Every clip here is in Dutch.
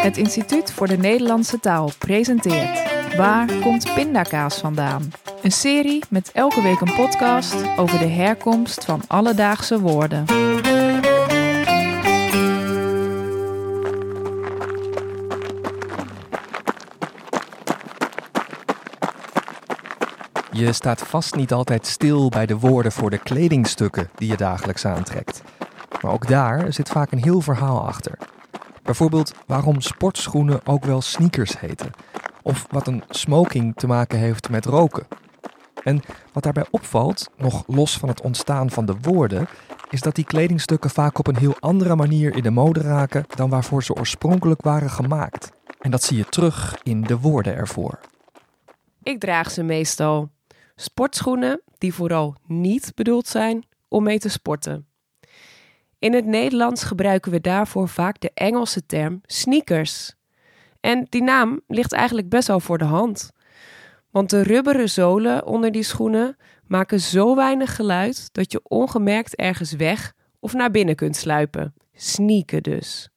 Het Instituut voor de Nederlandse Taal presenteert Waar komt pindakaas vandaan? Een serie met elke week een podcast over de herkomst van alledaagse woorden. Je staat vast niet altijd stil bij de woorden voor de kledingstukken die je dagelijks aantrekt. Maar ook daar zit vaak een heel verhaal achter. Bijvoorbeeld waarom sportschoenen ook wel sneakers heten. Of wat een smoking te maken heeft met roken. En wat daarbij opvalt, nog los van het ontstaan van de woorden, is dat die kledingstukken vaak op een heel andere manier in de mode raken dan waarvoor ze oorspronkelijk waren gemaakt. En dat zie je terug in de woorden ervoor. Ik draag ze meestal. Sportschoenen die vooral niet bedoeld zijn om mee te sporten. In het Nederlands gebruiken we daarvoor vaak de Engelse term sneakers. En die naam ligt eigenlijk best wel voor de hand. Want de rubberen zolen onder die schoenen maken zo weinig geluid dat je ongemerkt ergens weg of naar binnen kunt sluipen. Sneaken dus.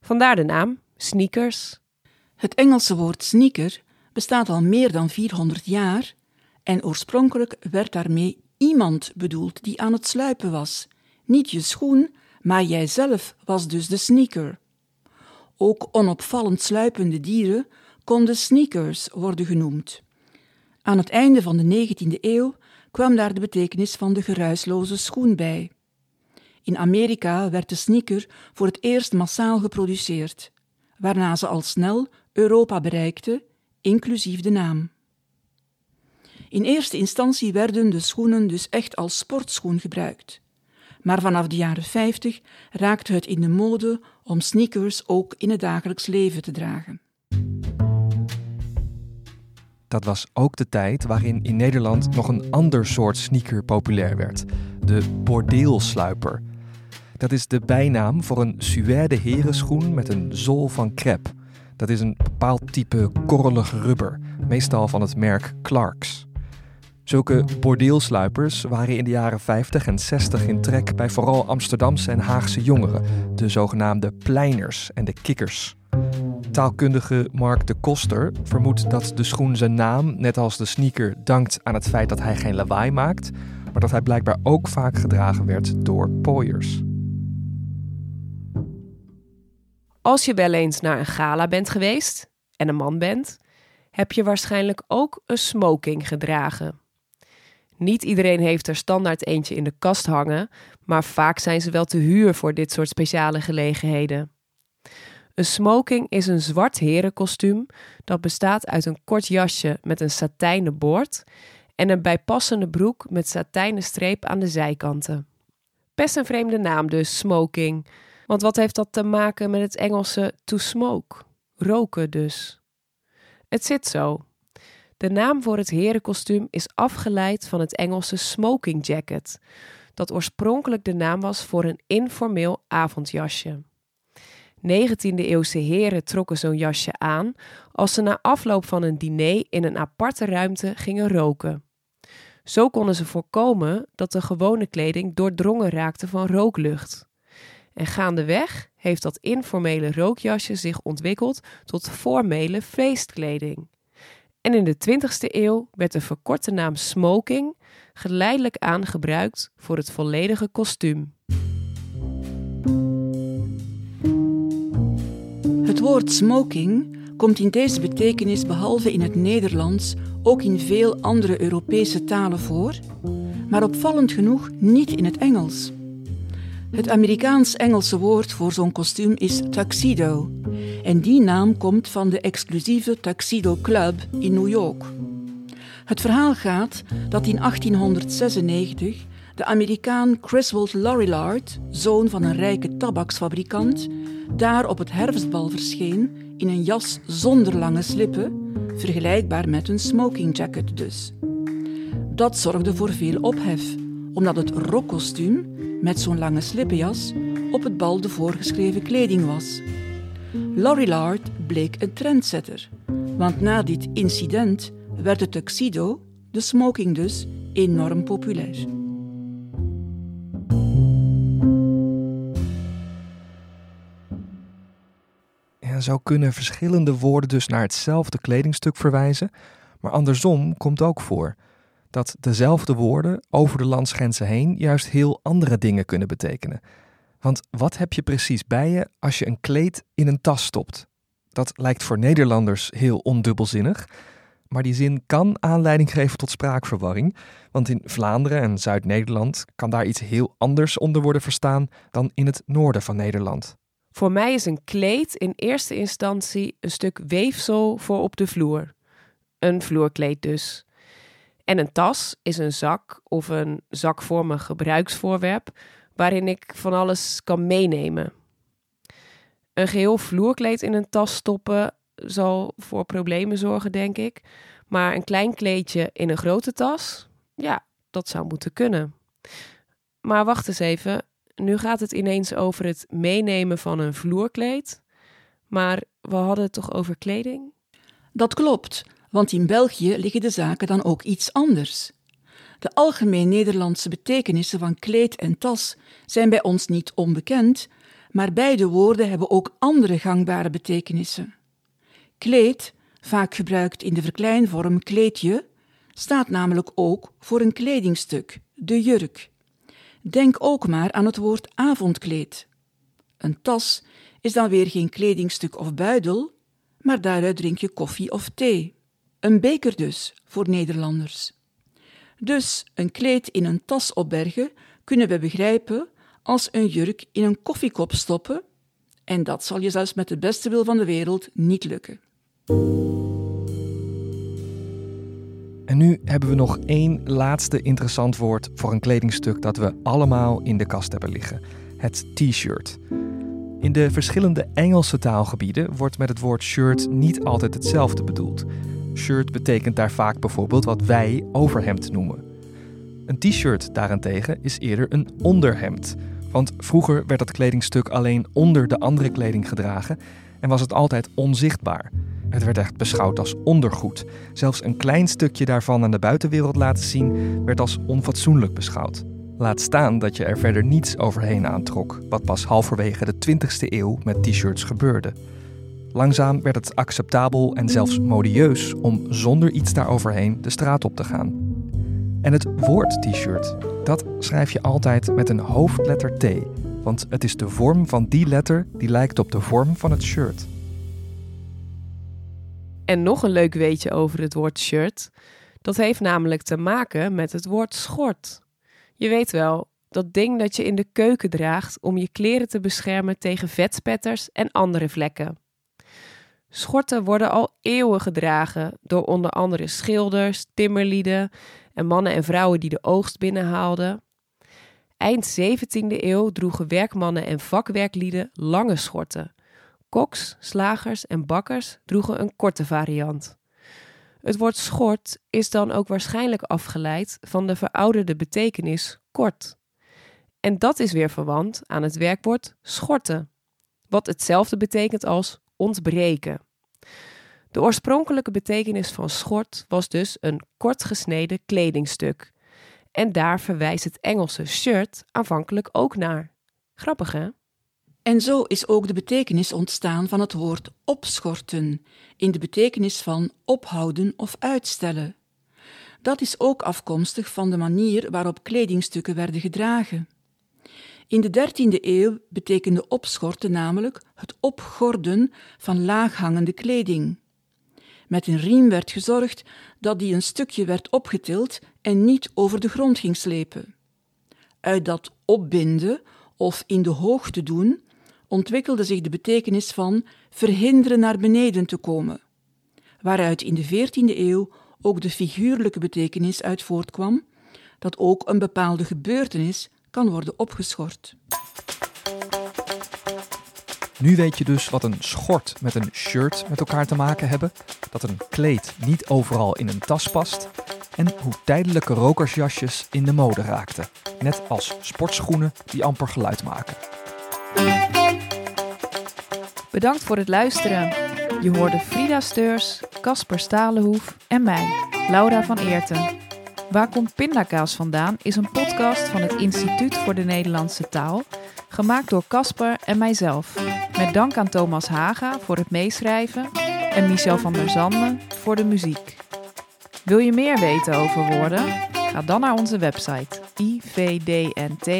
Vandaar de naam sneakers. Het Engelse woord sneaker bestaat al meer dan 400 jaar en oorspronkelijk werd daarmee iemand bedoeld die aan het sluipen was. Niet je schoen, maar jijzelf was dus de sneaker. Ook onopvallend sluipende dieren konden sneakers worden genoemd. Aan het einde van de 19e eeuw kwam daar de betekenis van de geruisloze schoen bij. In Amerika werd de sneaker voor het eerst massaal geproduceerd, waarna ze al snel Europa bereikte, inclusief de naam. In eerste instantie werden de schoenen dus echt als sportschoen gebruikt. Maar vanaf de jaren 50 raakte het in de mode om sneakers ook in het dagelijks leven te dragen. Dat was ook de tijd waarin in Nederland nog een ander soort sneaker populair werd: de bordeelsluiper. Dat is de bijnaam voor een suède herenschoen met een zool van crêpe. Dat is een bepaald type korrelig rubber, meestal van het merk Clarks. Zulke bordeelsluipers waren in de jaren 50 en 60 in trek bij vooral Amsterdamse en Haagse jongeren, de zogenaamde pleiners en de kikkers. Taalkundige Mark de Koster vermoedt dat de schoen zijn naam, net als de sneaker, dankt aan het feit dat hij geen lawaai maakt, maar dat hij blijkbaar ook vaak gedragen werd door pooiers. Als je wel eens naar een gala bent geweest en een man bent, heb je waarschijnlijk ook een smoking gedragen. Niet iedereen heeft er standaard eentje in de kast hangen, maar vaak zijn ze wel te huur voor dit soort speciale gelegenheden. Een smoking is een zwart herenkostuum dat bestaat uit een kort jasje met een satijnen boord en een bijpassende broek met satijnen streep aan de zijkanten. Best een vreemde naam dus, smoking. Want wat heeft dat te maken met het Engelse to smoke? Roken dus. Het zit zo. De naam voor het herenkostuum is afgeleid van het Engelse smoking jacket, dat oorspronkelijk de naam was voor een informeel avondjasje. 19e-eeuwse heren trokken zo'n jasje aan als ze na afloop van een diner in een aparte ruimte gingen roken. Zo konden ze voorkomen dat de gewone kleding doordrongen raakte van rooklucht. En gaandeweg heeft dat informele rookjasje zich ontwikkeld tot formele feestkleding. En in de 20e eeuw werd de verkorte naam smoking geleidelijk aan gebruikt voor het volledige kostuum. Het woord smoking komt in deze betekenis behalve in het Nederlands ook in veel andere Europese talen voor, maar opvallend genoeg niet in het Engels. Het Amerikaans-Engelse woord voor zo'n kostuum is tuxedo. En die naam komt van de exclusieve Tuxedo Club in New York. Het verhaal gaat dat in 1896 de Amerikaan Criswell Lorillard, zoon van een rijke tabaksfabrikant, daar op het herfstbal verscheen in een jas zonder lange slippen, vergelijkbaar met een smoking jacket dus. Dat zorgde voor veel ophef, omdat het rockkostuum met zo'n lange slippenjas op het bal de voorgeschreven kleding was. Lorillard bleek een trendsetter, want na dit incident werd de tuxedo, de smoking dus, enorm populair. Ja, zo kunnen verschillende woorden dus naar hetzelfde kledingstuk verwijzen, maar andersom komt ook voor dat dezelfde woorden over de landsgrenzen heen juist heel andere dingen kunnen betekenen. Want wat heb je precies bij je als je een kleed in een tas stopt? Dat lijkt voor Nederlanders heel ondubbelzinnig, maar die zin kan aanleiding geven tot spraakverwarring, want in Vlaanderen en Zuid-Nederland kan daar iets heel anders onder worden verstaan dan in het noorden van Nederland. Voor mij is een kleed in eerste instantie een stuk weefsel voor op de vloer. Een vloerkleed dus. En een tas is een zak of een zakvormig gebruiksvoorwerp waarin ik van alles kan meenemen. Een geheel vloerkleed in een tas stoppen zal voor problemen zorgen, denk ik. Maar een klein kleedje in een grote tas, ja, dat zou moeten kunnen. Maar wacht eens even, nu gaat het ineens over het meenemen van een vloerkleed. Maar we hadden het toch over kleding? Dat klopt, want in België liggen de zaken dan ook iets anders. De algemeen Nederlandse betekenissen van kleed en tas zijn bij ons niet onbekend, maar beide woorden hebben ook andere gangbare betekenissen. Kleed, vaak gebruikt in de verkleinvorm kleedje, staat namelijk ook voor een kledingstuk, de jurk. Denk ook maar aan het woord avondkleed. Een tas is dan weer geen kledingstuk of buidel, maar daaruit drink je koffie of thee. Een beker dus, voor Nederlanders. Dus een kleed in een tas opbergen kunnen we begrijpen als een jurk in een koffiekop stoppen, en dat zal je zelfs met de beste wil van de wereld niet lukken. En nu hebben we nog één laatste interessant woord voor een kledingstuk dat we allemaal in de kast hebben liggen: het t-shirt. In de verschillende Engelse taalgebieden wordt met het woord shirt niet altijd hetzelfde bedoeld. Shirt betekent daar vaak bijvoorbeeld wat wij overhemd noemen. Een t-shirt daarentegen is eerder een onderhemd. Want vroeger werd dat kledingstuk alleen onder de andere kleding gedragen en was het altijd onzichtbaar. Het werd echt beschouwd als ondergoed. Zelfs een klein stukje daarvan aan de buitenwereld laten zien werd als onfatsoenlijk beschouwd. Laat staan dat je er verder niets overheen aantrok, wat pas halverwege de 20e eeuw met t-shirts gebeurde. Langzaam werd het acceptabel en zelfs modieus om zonder iets daaroverheen de straat op te gaan. En het woord t-shirt, dat schrijf je altijd met een hoofdletter T, want het is de vorm van die letter die lijkt op de vorm van het shirt. En nog een leuk weetje over het woord shirt. Dat heeft namelijk te maken met het woord schort. Je weet wel, dat ding dat je in de keuken draagt om je kleren te beschermen tegen vetspetters en andere vlekken. Schorten worden al eeuwen gedragen door onder andere schilders, timmerlieden en mannen en vrouwen die de oogst binnenhaalden. Eind 17e eeuw droegen werkmannen en vakwerklieden lange schorten. Koks, slagers en bakkers droegen een korte variant. Het woord schort is dan ook waarschijnlijk afgeleid van de verouderde betekenis kort. En dat is weer verwant aan het werkwoord schorten, wat hetzelfde betekent als ontbreken. De oorspronkelijke betekenis van schort was dus een kort gesneden kledingstuk. En daar verwijst het Engelse shirt aanvankelijk ook naar. Grappig hè? En zo is ook de betekenis ontstaan van het woord opschorten, in de betekenis van ophouden of uitstellen. Dat is ook afkomstig van de manier waarop kledingstukken werden gedragen. In de 13e eeuw betekende opschorten namelijk het opgorden van laaghangende kleding. Met een riem werd gezorgd dat die een stukje werd opgetild en niet over de grond ging slepen. Uit dat opbinden of in de hoogte doen ontwikkelde zich de betekenis van verhinderen naar beneden te komen, waaruit in de 14e eeuw ook de figuurlijke betekenis uit voortkwam, dat ook een bepaalde gebeurtenis kan worden opgeschort. Nu weet je dus wat een schort met een shirt met elkaar te maken hebben, dat een kleed niet overal in een tas past en hoe tijdelijke rokersjasjes in de mode raakten, net als sportschoenen die amper geluid maken. Bedankt voor het luisteren. Je hoorde Frida Steurs, Casper Stalenhoef en mij, Laura van Eerten. Waar komt pindakaas vandaan is een podcast van het Instituut voor de Nederlandse Taal Gemaakt door Casper en mijzelf. Met dank aan Thomas Haga voor het meeschrijven en Michel van der Zanden voor de muziek. Wil je meer weten over woorden? Ga dan naar onze website ivdnt.org.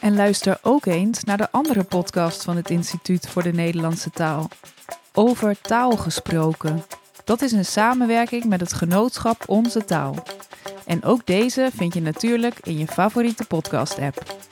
En luister ook eens naar de andere podcast van het Instituut voor de Nederlandse Taal. Over taal gesproken. Dat is een samenwerking met het genootschap Onze Taal. En ook deze vind je natuurlijk in je favoriete podcast-app.